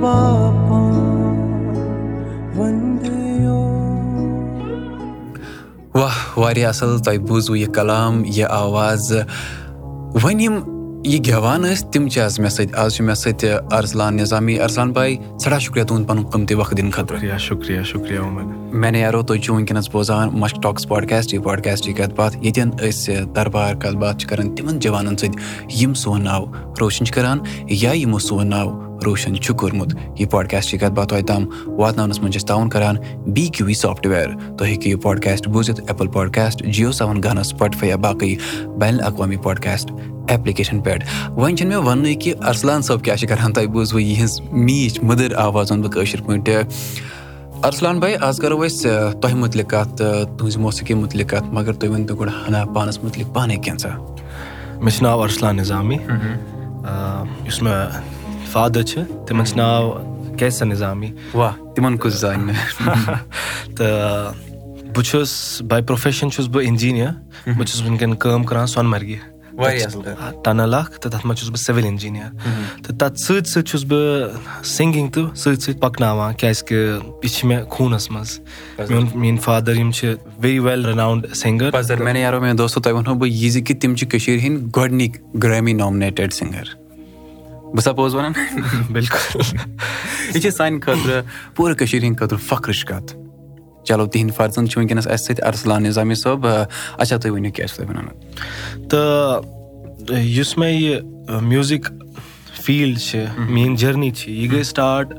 واہ واریاہ اَصٕل تۄہہِ بوٗزوٕ یہِ کلام یہِ آواز وۄنۍ یِم یہِ گٮ۪وان ٲسۍ تِم چھِ آز مےٚ سۭتۍ آز چھُ مےٚ سۭتۍ ارسلان نِظامی ارسلان باے سٮ۪ٹھاہ شُکریہ تُہُنٛد پَنُن قۭمتی وقت دِنہٕ خٲطرٕ شُکریہ شُکریہ مےٚ نیرو تُہۍ چھِو وٕنکیٚنَس بوزان مَش ٹاکٕس پاڈکاسٹ یہِ پاڈکاسٹٕچ کَتھ باتھ ییٚتٮ۪ن أسۍ دربار کَتھ باتھ چھِ کَران تِمَن جوانَن سۭتۍ یِم سون ناو روشَن چھِ کَران یا یِمو سون ناو روشَن چھُ کوٚرمُت یہِ پاڈکاسٹٕچ کَتھ باتھ تۄہہِ تام واتناونَس منٛز چھِ أسۍ تعاوُن کَران بی کیوٗ وی سافٹوِیَر تُہۍ ہیٚکِو یہِ پاڈکاسٹ بوٗزِتھ ایپٕل پاڈکاسٹ جِیو سیوَن گانا سُپاٹفاے یا باقٕے بین الاقوامی پاڈکاسٹ ایپلِکیشَن پٮ۪ٹھ وۄنۍ چھِنہٕ مےٚ وَننٕے کہِ اَرسلان صٲب کیٛاہ چھِ کَران تۄہہِ بوٗزوٕ یِہٕنٛز میٖچھ مٔدٕر آواز وَنہٕ بہٕ کٲشِر پٲٹھۍ اَرسلان بھاے آز کَرو أسۍ تۄہہِ مُتعلِق کَتھ تہٕ تُہٕنٛزِ موسیٖقی مُتعلِق کَتھ مگر تُہۍ ؤنۍتو گۄڈٕ ہنا پانَس مُتعلِق پانَے کینٛژھا مےٚ چھُ ناو اَرسلان نِظامی یُس مےٚ فادَر چھِ تِمَن چھِ ناو کیسر نِظامی تِمَن کُس زانہِ مےٚ تہٕ بہٕ چھُس باے پرٛوفیشَن چھُس بہٕ اِنجیٖنَر بہٕ چھُس وٕنکؠن کٲم کَران سۄنہٕ مَرگہِ ٹَنَل اکھ تہٕ تَتھ منٛز چھُس بہٕ سِوِل اِنجیٖنَر تہٕ تَتھ سۭتۍ سۭتۍ چھُس بہٕ سِنٛگِنٛگ تہٕ سۭتۍ سۭتۍ پَکناوان کیازِ کہِ یہِ چھِ مےٚ خوٗنَس منٛز میون میٲنۍ فادَر یِم چھِ ویری ویل رَناوُنٛڈ سِنٛگَر مےٚ دوستو تۄہہِ وَنہو بہٕ یہِ زِ کہِ تِم چھِ کٔشیٖر ہِنٛدۍ گۄڈٕنِکۍ گرٛیمی نامنیٹِڈ سِنٛگَر بہٕ سَپوز وَنان بِلکُل یہِ چھِ سانہِ خٲطرٕ پوٗرٕ کٔشیٖر ہِنٛدۍ خٲطرٕ فخرٕچ کَتھ چلو تِہِنٛدۍ فرزَن چھِ وٕنکیٚنَس اَسہِ سۭتۍ اَرسلان نِظامی صٲب اچھا تُہۍ ؤنِو کیٛاہ چھُو تۄہہِ وَنان تہٕ یُس مےٚ یہِ میوٗزِک فیٖلڈ چھِ میٲنۍ جٔرنی چھِ یہِ گٔے سٹاٹ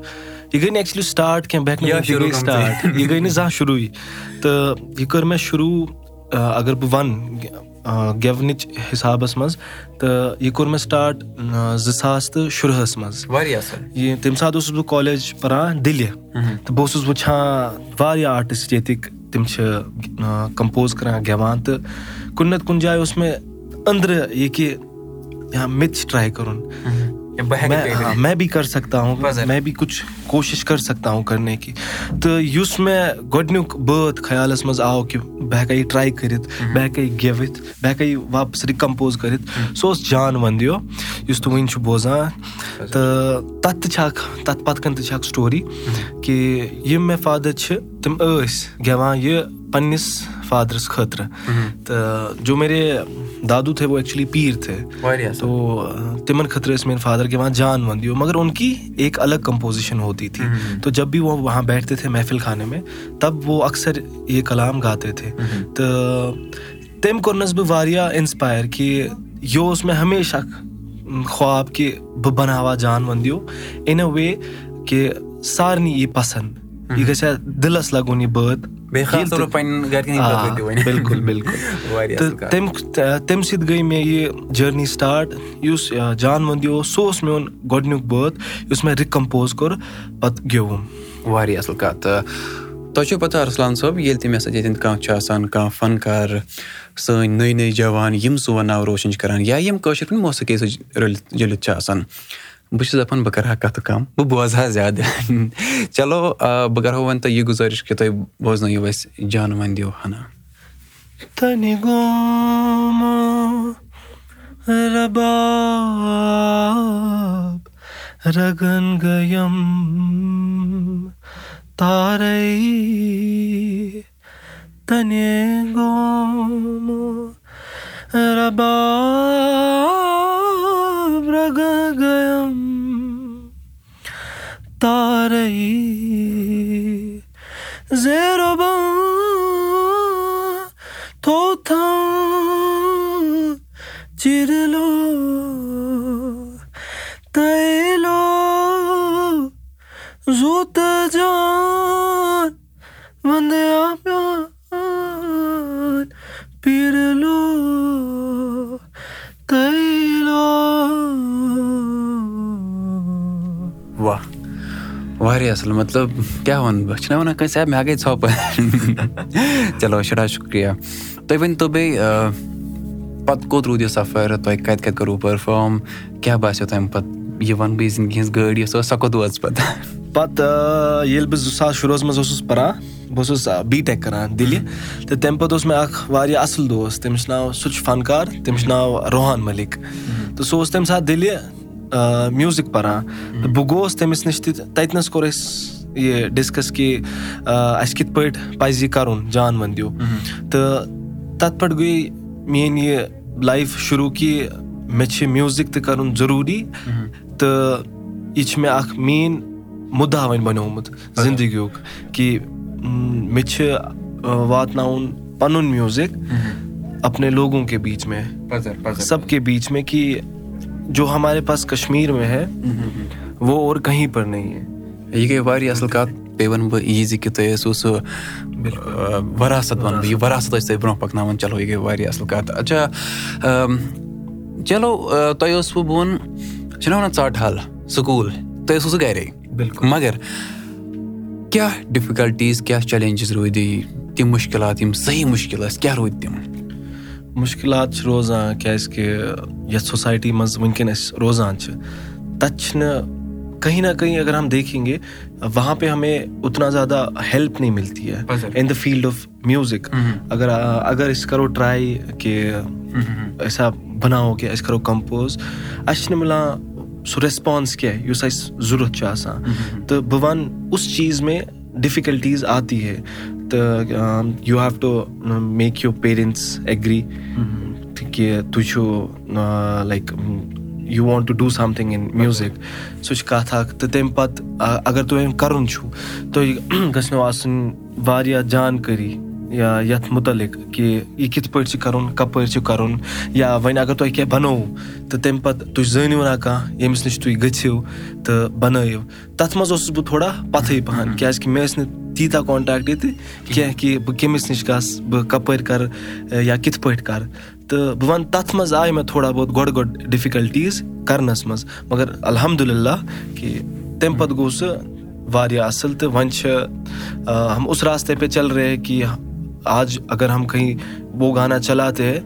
یہِ گٔے نہٕ ایٚکچُلی سٹاٹ کینٛہہ بہٕ ہٮ۪کہٕ نہٕ سٹاٹ یہِ گٔے نہٕ زانٛہہ شروٗعٕے تہٕ یہِ کٔر مےٚ شروٗع اَگر بہٕ وَنہٕ گٮ۪ونٕچ حِسابَس منٛز تہٕ یہِ کوٚر مےٚ سٹاٹ زٕ ساس تہٕ شُرہَس منٛز۔ یہِ تَمہِ ساتہٕ اوسُس بہٕ کالیج پَران دِلہِ۔ تہٕ بہٕ اوسُس وٕچھان واریاہ آرٹِسٹ ییٚتِکۍ تِم چھِ کَمپوز کَران گٮ۪وان تہٕ کُنہِ نَتہٕ کُنہِ جایہِ اوس مےٚ أنٛدرٕ یہِ کہِ مےٚ تہِ چھِ ٹراے کَرُن مےٚ بی کَر سَکتا ہوں مےٚ بی کُچھ کوٗشِش کٔر سَکتا ہوں کَرنے کہِ تہٕ یُس مےٚ گۄڈٕنیُک بٲتھ خیالَس منٛز آو کہِ بہٕ ہٮ۪کہٕ یہِ ٹراے کٔرِتھ بہٕ ہٮ۪کہٕ یہِ گٮ۪وِتھ بہٕ ہٮ۪کہٕ یہِ واپَس رِکَمپوز کٔرِتھ سُہ اوس جان وَندیو یُس تُہۍ وٕنۍ چھُو بوزان تہٕ تَتھ تہِ چھِ اکھ تَتھ پَتہٕ کَنۍ تہِ چھِ اکھ سٹوری کہِ یِم مےٚ فادَر چھِ تِم ٲسۍ گٮ۪وان یہِ پَنٕنِس فادرَس خٲطرٕ تہٕ جو میرے دادوٗ تھے وہ ایٚکچُلی پیٖر تھے تو تِمن خٲطرٕ ٲسۍ میٲنۍ فادر گٮ۪وان جان وَندیو مگر اُن کی ایک الگ کَمپوزِشن ہوتی تھی تو جب بھی وہ وہاں بیٹھتے تھے محفِل خانے میں تب وہ اَکثر یہِ کلام گاتے تھے تہٕ تٔمۍ کوٚرنَس بہٕ واریاہ اِنسپایر کہِ یہِ اوس مےٚ ہمیشہِ خواب کہِ بہٕ بَناوہا جان وَندیو اِن اَ وے کہِ سارنٕے یی پَسنٛد یہِ بِلکُل بِلکُل تہٕ تَمہِ تَمہِ سۭتۍ گٔے مےٚ یہِ جٔرنی سٹاٹ یُس جان وَندیو اوس سُہ اوس میون گۄڈٕنیُک بٲتھ یُس مےٚ رِکَمپوز کوٚر پَتہٕ گیوُم واریاہ اَصٕل کَتھ تۄہہِ چھُو پَتہ اَرسلان صٲب ییٚلہِ تہِ مےٚ سۭتۍ ییٚتٮ۪ن کانٛہہ چھُ آسان کانٛہہ فَنکار سٲنۍ نٔے نٔے جوان یِم سون ناو روشَن چھِ کَران یا یِم کٲشِر پٲٹھۍ موسیٖقی سۭتۍ رٔلِتھ جٔلِتھ چھِ آسان بہٕ چھُس دَپان بہٕ کَرٕ ہا کَتھٕ کَم بہٕ بوزٕ ہا زیادٕ چلو بہٕ کَرہو وۄنۍ تۄہہِ یہِ گُزٲرِش کہِ تُہۍ بوزنٲیِو اَسہِ جان وَندیو ہنا تارے زیرو تھوتھا چِرلو تیلو واریاہ اَصٕل مطلب کیٛاہ وَنہٕ بہٕ چھُنہ وَنان کٲنٛسہِ مےٚ گٔے ژھۄپہٕ چلو سٮ۪ٹھاہ شُکریہ تُہۍ ؤنۍتو بیٚیہِ پَتہٕ کوٚت روٗد یہِ سَفر تۄہہِ کَتہِ کَتہِ کوٚروٕ پٔرفارم کیٛاہ باسیٚو تَمہِ پَتہٕ یہِ وَنہٕ بہٕ زِندگی ہِنٛز گٲڑۍ یۄس ٲس سۄ کوٚت وٲژ پَتہٕ پَتہٕ ییٚلہِ بہٕ زٕ ساس شُرہَس منٛز اوسُس پَران بہٕ اوسُس بی ٹیک کران دِلہِ تہٕ تَمہِ پَتہٕ اوس مےٚ اکھ واریاہ اَصٕل دوس تٔمِس چھُ ناو سُہ چھُ فنکار تٔمِس چھُ ناو روحان مٔلِک تہٕ سُہ اوس تَمہِ ساتہٕ دِلہِ میوٗزِک پَران تہٕ بہٕ گوٚوُس تٔمِس نِش تہِ تَتِنَس کوٚر اَسہِ یہِ ڈِسکَس کہِ اَسہِ کِتھ پٲٹھۍ پَزِ یہِ کَرُن جان وَن دِیِو تہٕ تَتھ پٮ۪ٹھ گٔے میٲنۍ یہِ لایف شروٗع کہِ مےٚ چھِ میوٗزِک تہِ کَرُن ضروٗری تہٕ یہِ چھِ مےٚ اکھ مین مُدا وۄنۍ بَنیومُت زندگیُک کہِ مےٚ چھِ واتناوُن پَنُن میوٗزِک اپنے لوگوں کے بیٖچ میں سب کے بیٖچ میں کہِ جو ہمارے پاس کَشمیٖر میں ہے وہ اور کہیں پر نہیں ہے یہِ گٔے واریاہ اَصٕل کَتھ بیٚیہِ وَنہٕ بہٕ یہِ زِ کہِ تۄہہِ ٲسوٕ سُہ وَراثت وَنہٕ بہٕ یہِ وَراثت ٲسۍ تۄہہِ برونٛہہ پَکناوان چلو یہِ گٔے واریاہ اَصٕل کَتھ اچھا چلو تۄہہِ اوسوٕ بہٕ وَن چھِنہ وَنان ژَٹ حال سکوٗل تۄہہِ اوسوٕ سُہ گرے مَگر کیاہ ڈِفِکَلٹیٖز کیاہ چیلینجِز روٗدۍ تِم مُشکِلات یِم صحیح مُشکِل ٲسۍ کیاہ روٗدۍ تِم مُشکِلات چھِ روزان کیازِ کہِ یَتھ سوسایٹی منٛز وٕنکیٚن أسۍ روزان چھِ تَتہِ چھِنہٕ کہیں نہ کہیں اگر ہم دیکھیں گے وہاں پہ ہمیں اتنا زیادٕ ہیٚلپ نہیں مِلتی ہے in the field of music اگر اگر أسۍ کَرو ٹراے کہِ أسۍ ہا بَناوو کہِ أسۍ کَرو کَمپوز اَسہِ چھِنہٕ مِلان سُہ ریسپانٕس کینٛہہ یُس اَسہِ ضوٚرَتھ چھُ آسان۔ تہٕ بہٕ وَنہٕ اُس چیٖز مےٚ ڈِفِکَلٹیٖز آتی ہے تہٕ you have to make you parents agree کہِ تُہۍ چھُو like you want to do something in music سُہ چھِ کَتھ اکھ تہٕ تَمہِ پَتہٕ اَگر تۄہہِ کَرُن چھُو یَتھ مُتعلِق کہِ یہِ کِتھ پٲٹھۍ چھُ کَرُن کَپٲرۍ چھُ کَرُن یا وۄنۍ اَگر تۄہہِ کیٚنٛہہ بَنووُ تہٕ تَمہِ پَتہٕ تُہۍ زٲنِو نہ کانٛہہ ییٚمِس نِش تُہۍ گٔژھِو تہٕ بَنٲیِو تَتھ منٛز اوسُس بہٕ تھوڑا پَتھٕے پَہَن کیازِ کہِ مےٚ ٲسۍ نہٕ تیٖتیاہ کونٹیکٹ تہِ کیٚنٛہہ کہِ بہٕ کٔمِس نِش گژھٕ بہٕ کَپٲرۍ کَرٕ یا کِتھ پٲٹھۍ کَرٕ تہٕ بہٕ وَنہٕ تَتھ منٛز آیہِ مےٚ تھوڑا بہت گۄڈٕ گۄڈٕ ڈِفِکَلٹیٖز کَرنَس منٛز مگر الحمدُاللہ کہِ تَمہِ پَتہٕ گوٚو سُہ واریاہ اَصٕل تہٕ وۄنۍ چھِ ہم اُس راستے پے چل رہے کہِ آز اگر ہم کہیں وہ گانا چلاتے ہے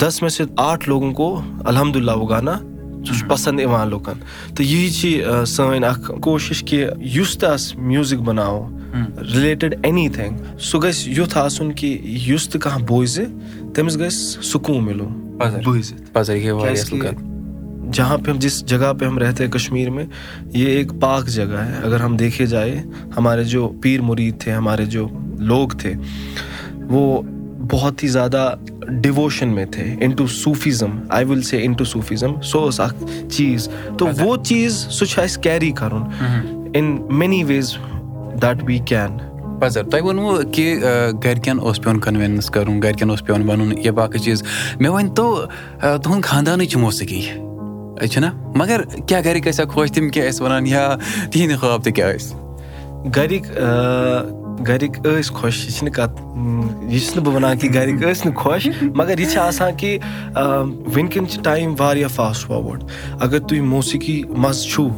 دَس سۭتۍ آٹھ لوگوں گوٚو الحمدُاللہ گانا سُہ چھُ پَسنٛد یِوان لُکَن تہٕ یی چھِ سٲنۍ اَکھ کوٗشِش کہِ یُس تہِ آسہِ میوٗزِک بَناوو رِلیٹِڈ ایٚنی تھِنٛگ سُہ گژھِ یُتھ آسُن کہِ یُس تہِ کانٛہہ بوزِ تٔمِس گژھِ سکوٗن مِلُن بوٗزِتھ جہاں پہ ہم جِس جگہ پہ ہم رہتے کشمیٖر میں یہِ ایک پاک جگہ ہے اگر ہم جایے ہمارے پیٖر مُریٖد تھے ہمارے جو لوگ تھے وہ بہت ہی زیادٕ ڈِووشَن میں تھے into Sufism I will say into صوٗفِزم سُہ اوس اکھ چیٖز تہٕ وہ چیٖز سُہ چھُ اَسہِ کیری کَرُن in many ways that we can پَزر تۄہہِ ووٚنوُ کہِ گرِکٮ۪ن اوس پیٚوان کَنوِنٕس کَرُن گرِکٮ۪ن اوس پیٚوان وَنُن یا باقٕے چیٖز مےٚ ؤنۍ تو تُہُنٛد خاندانٕے چھِ موسیٖقی چھُنہ مَگر کیاہ گرِکۍ ٲسیا خۄش تِم کیاہ ٲسۍ وَنان یا تِہِنٛدِ خٲب تہِ کیاہ ٲسۍ گرِکۍ گرِکۍ ٲسۍ خۄش یہِ چھِنہٕ کَتھ یہِ چھُس نہٕ بہٕ وَنان کہِ گرِکۍ ٲسۍ نہٕ خۄش مَگر یہِ چھِ آسان کہِ وٕنکیٚن چھِ ٹایم واریاہ فاسٹ فاروٲڈ اَگر تُہۍ موسیٖقی منٛز چھُو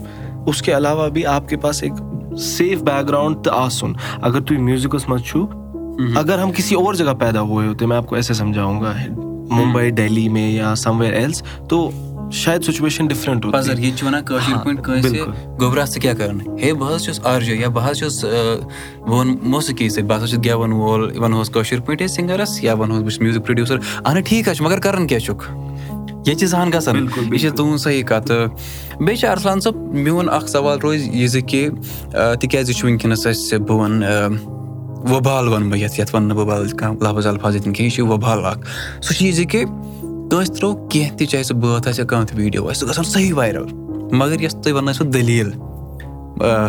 اُس کے علاوہ بیٚیہِ آپ کے پاس اِک سیف بیک گراوُنٛڈ تہِ آسُن اَگر تُہۍ میوٗزِکَس منٛز چھُو اَگر ہم کِسی اور جگہ پیدا ہوے تہٕ مےٚ آپ کو ایسے سَمجاوُن گا مُمبے دہلی میں یا سَمویر ایلٕز شاید سُچویشَن ڈِفرنٛٹ ییٚتہِ چھِ وَنان کٲشِر پٲٹھۍ کٲنٛسہِ گوٚبرا ژٕ کیاہ کَران ہے بہٕ حظ چھُس آرجو یا بہٕ حظ چھُس بہٕ وَنہٕ موسیٖقی سۭتۍ بہٕ ہسا چھُس گٮ۪وَن وول وَنہوس کٲشِر پٲٹھۍ سِنٛگَرَس یا وَنہوس بہٕ چھُس میوٗزِک پرٛوڈوٗسَر اَہن ٹھیٖک حظ چھُ مگر کَران کیاہ چھُکھ ییٚتہِ چھِ زَہن گژھان یہِ چھِ تُہُنٛد صحیح کَتھ تہٕ بیٚیہِ چھِ اَرسلان صٲب میون اکھ سوال روزِ یہِ زِ کہِ تِکیازِ یہِ چھُ وٕنکیٚنَس اَسہِ بہٕ وَنہٕ وۄبال وَنہٕ بہٕ یَتھ یَتھ وَنہٕ نہٕ بہٕ بدل کانٛہہ لفظ الفاظ ییٚتٮ۪ن کینٛہہ یہِ چھُ وۄبال اکھ سُہ چھُ یہِ زِ کہِ کٲنٛسہِ ترٛوو کینٛہہ تہِ چاہے سُہ بٲتھ آسہِ یا کانٛہہ تہِ ویٖڈیو آسہِ سُہ گژھان صحیح وایرَل مگر یۄس تُہۍ وَنان ٲسوٕ دٔلیٖل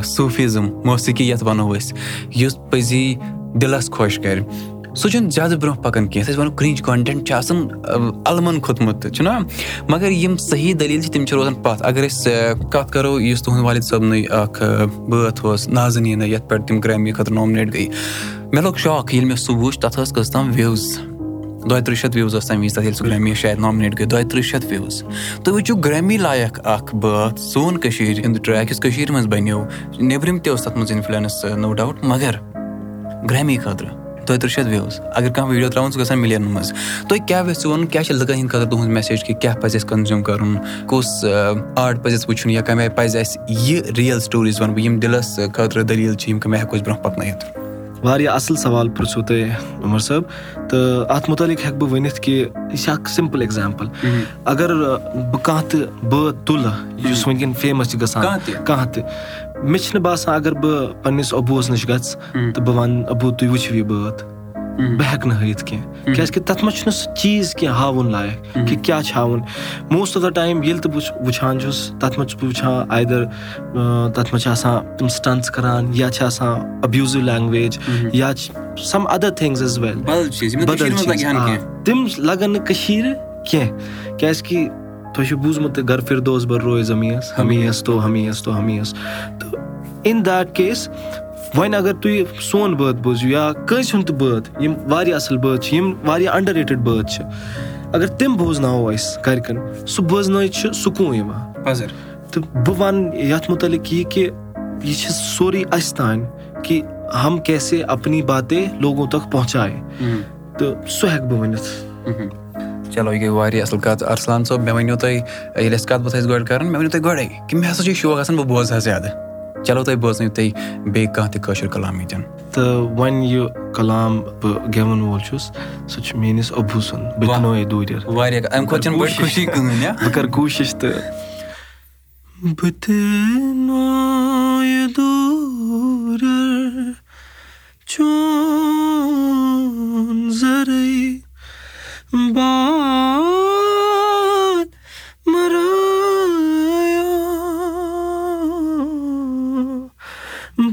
صوٗفِزم موسیٖقی یَتھ وَنو أسۍ یُس پٔزی دِلَس خۄش کَرِ سُہ چھُنہٕ زیادٕ برونٛہہ پَکان کینٛہہ أسۍ وَنو کِرٛنٛچ کَنٹینٹ چھُ آسان اَلمَن کھوٚتمُت تہِ چھُنہ مگر یِم صحیح دٔلیٖل چھِ تِم چھِ روزان پَتھ۔ اگر أسۍ کَتھ کَرو یُس تُہُنٛد والِد صٲبنٕے اَکھ بٲتھ اوس نازنیٖنٕے یَتھ پٮ۪ٹھ تِم گرٛیمی خٲطرٕ نامنیٹ گٔے مےٚ لوٚگ شاک ییٚلہِ مےٚ سُہ وٕچھ تَتھ ٲس کٔژ تام وِوٕز دۄیہِ تٕرٛہ شَتھ وِوٕز ٲس تَمہِ وِزِ تَتھ ییٚلہِ سُہ گرٛیمی شاید نامنیٹ گٔے دۄیہِ تٕرٛہ شَتھ وِوٕز تُہۍ وٕچھِو گرٛیمی لایق اکھ بٲتھ سون کٔشیٖر ہُنٛد ٹرٛیک یُس کٔشیٖرِ منٛز بَنیو نیٚبرِم تہِ اوس تَتھ منٛز اِنفٕلنس نو ڈاوُٹ مگر گرٛیمی خٲطرٕ دۄیہِ تٕرٛہ شَتھ وِوٕز اگر کانٛہہ ویٖڈیو ترٛاوُن سُہ گژھان مِلیَن منٛز تُہۍ کیاہ یژھِو وَنُن کیاہ چھِ لُکَن ہِنٛدۍ خٲطرٕ تُہُنٛد میسیج کہِ کیاہ پَزِ اَسہِ کَنزیوٗم کَرُن کُس آرٹ پَزِ اَسہِ وٕچھُن یا کَمہِ آیہِ پَزِ اَسہِ یہِ رِیَل سٹوریٖز وَنہٕ بہٕ یِم دِلَس خٲطرٕ دٔلیٖل چھِ یِم کَمہِ آیہِ ہٮ۪کو أسۍ برونٛہہ پَکنٲیِتھ واریاہ اَصٕل سوال پرٛژھوٗ تۄہہِ عمر صٲب تہٕ اَتھ مُتعلِق ہٮ۪کہٕ بہٕ ؤنِتھ کہِ یہِ چھِ اکھ سِمپٕل ایٚگزامپٕل اَگر بہٕ کانٛہہ تہِ بٲتھ تُلہٕ یُس وٕنکیٚن فیمَس چھُ گژھان کانٛہہ تہِ مےٚ چھُنہٕ باسان اَگر بہٕ پَنٕنِس اوبوٗوَس نِش گژھٕ تہٕ بہٕ وَنہٕ اوبوٗ تُہۍ وٕچھِو یہِ بٲتھ بہٕ ہٮ۪کہٕ نہٕ ہٲیِتھ کیٚنٛہہ کیازِ کہِ تَتھ منٛز چھُنہٕ سُہ چیٖز کیٚنٛہہ ہاوُن لایق کہِ کیاہ چھُ ہاوُن موسٹ آف د ٹایم ییٚلہِ تہِ بہٕ وٕچھان چھُس تَتھ منٛز چھُس بہٕ وٕچھان آیدَر تَتھ منٛز چھِ آسان تِم سٹنٛٹٕس کران یا چھِ آسان اَبیوٗزِو لینٛگویج یا چھِ some other things as well تِم لگن نہٕ کٔشیٖرِ کیٚنٛہہ کیازِ کہِ تۄہہِ چھُو بوٗزمُت تہِ گرٕ فِردوس بر روزِ زٔمیٖنَس ہمیٖس تو ہمیٖس تو ہمیٖس تہٕ اِن دیٹ کیس وۄنۍ اَگر تُہۍ سون بٲتھ بوٗزِو یا کٲنٛسہِ ہُنٛد تہِ بٲتھ یِم واریاہ اَصٕل بٲتھ چھِ یِم واریاہ اَنڈر ریٹِڈ بٲتھ چھِ اَگر تِم بوزناوو أسۍ گرِکٮ۪ن سُہ بوزنٲیِتھ چھُ سکوٗن یِوان تہٕ بہٕ وَنہٕ یَتھ مُتعلِق یہِ کہِ یہِ چھِ سورُے اَسہِ تانۍ کہِ ہم کیسے اَپنی باتے لوگو تک پہنٛچایے تہٕ سُہ ہٮ۪کہٕ بہٕ ؤنِتھ چلو یہِ گٔے واریاہ اَصٕل کَتھ اَرسلان صٲب مےٚ ؤنِو تُہۍ ییٚلہِ اَسہِ کَتھ باتھ آسہِ گۄڈٕ کَرٕنۍ مےٚ ؤنِو تُہۍ گۄڈَے کہِ مےٚ ہسا چھُ شوق آسان بہٕ بوزٕ ہا زیادٕ چلو تُہۍ بوزنٲیِو تُہۍ بیٚیہِ کانٛہہ تہِ کٲشُر کلام ییٚتٮ۪ن تہٕ وۄنۍ یہِ کلام بہٕ گٮ۪وَن وول چھُس سُہ چھُ میٲنِس اوبوٗ سُنٛد بہٕ دِنوے دوٗرِ بہٕ کَرٕ کوٗشِش تہٕ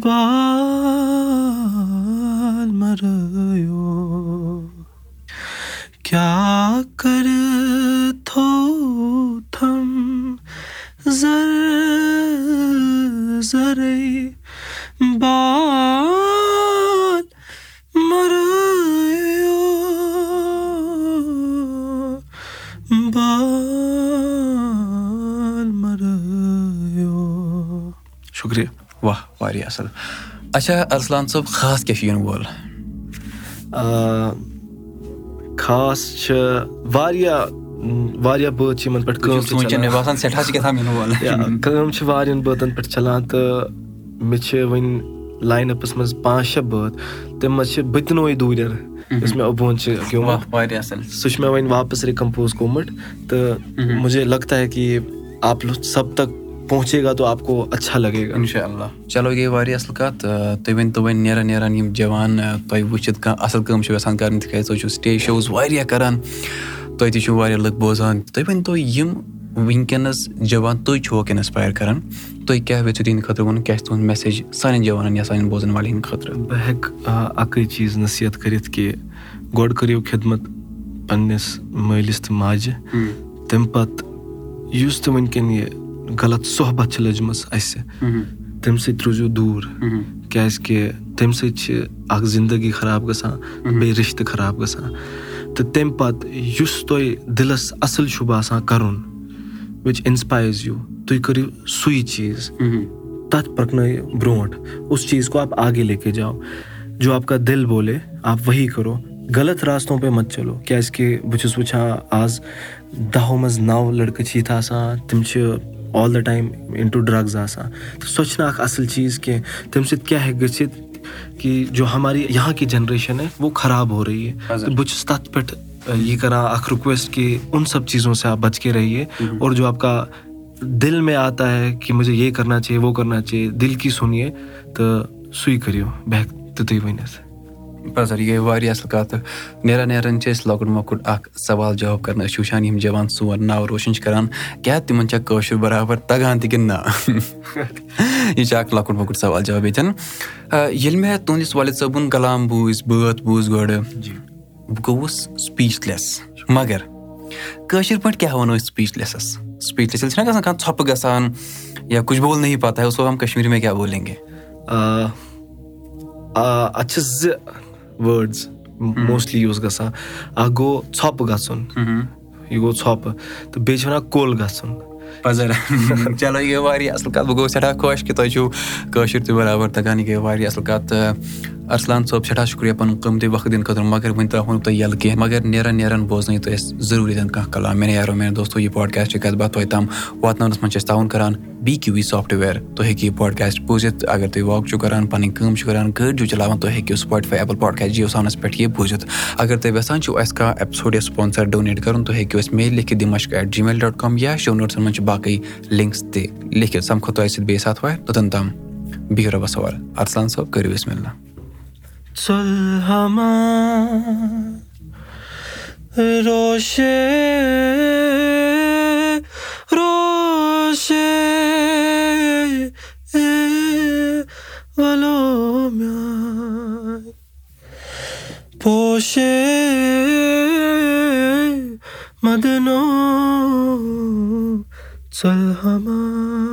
کیٛاہ واہ واریاہ اَصٕل. اچھا اَرسلان صٲب خاص کیاہ چھُ یِنہٕ وول خاص چھِ واریاہ واریاہ بٲتھ چھِ یِمن پٮ۪ٹھ کٲم کٲم چھِ واریاہن بٲتن پٮ۪ٹھ چلان تہٕ مےٚ چھِ وۄنۍ لاین اَپس منٛز پانٛژھ شےٚ بٲتھ تَمہِ منٛز چھِ بہٕ دِنوے دوٗرٮ۪ر یُس مےٚ اوبوٗن چھُ سُہ چھُ مےٚ وۄنۍ واپس رِکَمپوز گوٚمُت تہٕ مُجھے لگتا ہے کہِ آپ سب تک پہنچے گا تو آپ کو اچھا لگے گا اِنشاء اللہ چلو یہِ گٔے واریاہ اَصٕل کَتھ تُہۍ ؤنۍ تو وۄنۍ نیران نیران یِم جوان تۄہہِ وٕچھِتھ کانٛہہ اَصٕل کٲم چھِو یَژھان کَرٕنۍ تِکیازِ تُہۍ چھِو سِٹیج شوز واریاہ کران تۄہہِ تہِ چھِو واریاہ لُکھ بوزان تُہۍ ؤنۍ تو یِم وٕنکیٚنس جوان تُہۍ چھُوکھ اِنسپایر کران تُہۍ کیاہ ویژھِو تِہنٛدِ خٲطرٕ وَنُن کیاہ چھُ تُہُنٛد میسیج سانٮ۪ن جوانن یا سانٮ۪ن بوزن والٮ۪ن ہٕنٛدِ خٲطرٕ بہٕ ہٮ۪کہٕ اَکٕے چیٖز نصیحت کٔرِتھ کہِ گۄڈٕ کٔرِو خدمت پنٕنِس مٲلِس تہٕ ماجہِ تَمہِ پتہٕ یُس تہِ وٕنکیٚن یہِ غلط صحبت چھِ لٔجمٕژ اَسہِ۔ تَمہِ سۭتۍ روٗزِو دوٗر۔ کیازِ کہِ تَمہِ سۭتۍ چھِ اکھ زندگی خراب گژھان بیٚیہِ رِشتہٕ خراب گژھان۔ تہٕ تَمہِ پتہٕ یُس تۄہہِ دِلس اَصٕل چھُو باسان کَرُن وِچ اِنسپایز یوٗ تُہۍ کٔرِو سُے چیٖز۔ تَتھ پَکنٲیِو برونٛٹھ۔ اُس چیٖز کو آپ آگے لے کے جاو جو آپ کا دِل بولے آپ ؤہی کَرو۔ غلط راستو پے مت چلو۔ کیازِ کہِ بہٕ چھُس وٕچھان آز دَہو منٛز نَو لٔڑکہٕ چھِ یِتھ آسان تِم چھِ all the time into drugs آسان تہٕ سۄ چھِنہٕ اکھ اَصٕل چیٖز کینٛہہ تَمہِ سۭتۍ کیاہ ہٮ۪کہِ گٔژھِتھ کہِ جو ہماری یہاں کی جنریشن ہے وہ خراب ہو رہی ہے تہٕ بہٕ چھُس تَتھ پٮ۪ٹھ یہِ کران اکھ رِکویسٹ کہِ اُن سب چیٖزو سے آپ بچ کے رہیے اور جو آپ کا دِل مے آتا ہے کہِ مُجھے یہ کرنا چاہیے وہ کرنا چاہیے دِل کی سُنیے تہٕ سُے کٔرِو بہٕ ہٮ۪کہٕ تِتُے ؤنِتھ بَزر یہِ گٔے واریاہ اَصٕل کَتھ۔ نیران نیران چھِ أسۍ لۄکُٹ مۄکُٹ اکھ سوال جواب کران أسۍ چھِ وٕچھان یِم جوان سون ناو روشن چھِ کران۔ کیاہ تِمن چھا کٲشُر برابر تگان تہِ کِنہٕ نہ؟ یہِ چھُ اکھ لۄکُٹ مۄکُٹ سوال جواب ییٚتٮ۪ن ییٚلہِ مےٚ تُہنٛدِس والد صٲبُن کلام بوٗزۍ بٲتھ بوٗز گۄڈٕ بہٕ گوٚوُس سُپیٖچ لیس مگر کٲشِر پٲٹھۍ کیاہ وَنو أسۍ سُپیٖچ لیسَس سُپیٖچ لیس ییٚلہِ چھُنہ گژھان کانٛہہ ژھۄپہٕ گژھان یا کُچھ بول نہٕ پَتہٕ اوس ہم کَشمیٖر مےٚ کیاہ بولیں گے؟ اَتھ چھِ زٕ وٲڈٕس موسٹلی یوٗز گژھان اکھ گوٚو ژھۄپہٕ گژھُن یہِ گوٚو ژھۄپہٕ تہٕ بیٚیہِ چھِ وَنان کُل گژھُن پَزَر چلو یہِ گٔے واریاہ اَصٕل کَتھ بہٕ گوٚوُس سٮ۪ٹھاہ خۄش کہِ تۄہہِ چھُو کٲشُر تہِ برابر تَگان یہِ گٔے واریاہ اَصٕل کَتھ تہٕ اَرسلان صٲب سٮ۪ٹھاہ شُکریہ پَنُن قۭمتی وقت دِنہٕ خٲطرٕ مگر وۄنۍ ترٛاوہو نہٕ تۄہہِ ییٚلہٕ کینٛہہ مگر نیران نیران بوزنٲیِو تُہۍ اَسہِ ضٔروٗری دِنۍ کانٛہہ کَلان میٛانہِ یارو میٛانہِ دوستو یہِ پاڈکاسٹ کاسٹ کَرٕ بہٕ توتہِ تام واتناونَس منٛز چھِ أسۍ تاوُن کَران بی کیوٗ وی سافٹویر تُہۍ ہیٚکِو یہِ پاڈکاسٹ بوٗزِتھ اگر تُہۍ واک چھُو کَران پَنٕنۍ کٲم چھُو کَران گٲڑۍ چھُو چَلاوان تُہۍ ہیٚکِو Spotify Apple podcast Jio Jio Saavn پٮ۪ٹھ یہِ بوٗزِتھ اگر تُہۍ یژھان چھُو اَسہِ کانٛہہ اٮ۪پِسوڈ یا سپانسَر ڈونیٹ کَرُن تُہۍ ہیٚکِو اَسہِ میل لیکھِتھ دِمَش at G mail dot com یا شو نوٹسَن منٛز چھِ باقٕے لِنٛکٕس تہِ لیٖکھِتھ سَمکھو تۄہہِ سۭتۍ بیٚیہِ ساتہٕ وارِ توٚتَن تام بِہِو رۄبَس حوال اَرسلان صٲب کٔرِو أسۍ مِلنا روشے روشے والو میان پوشے مدنو سلہ با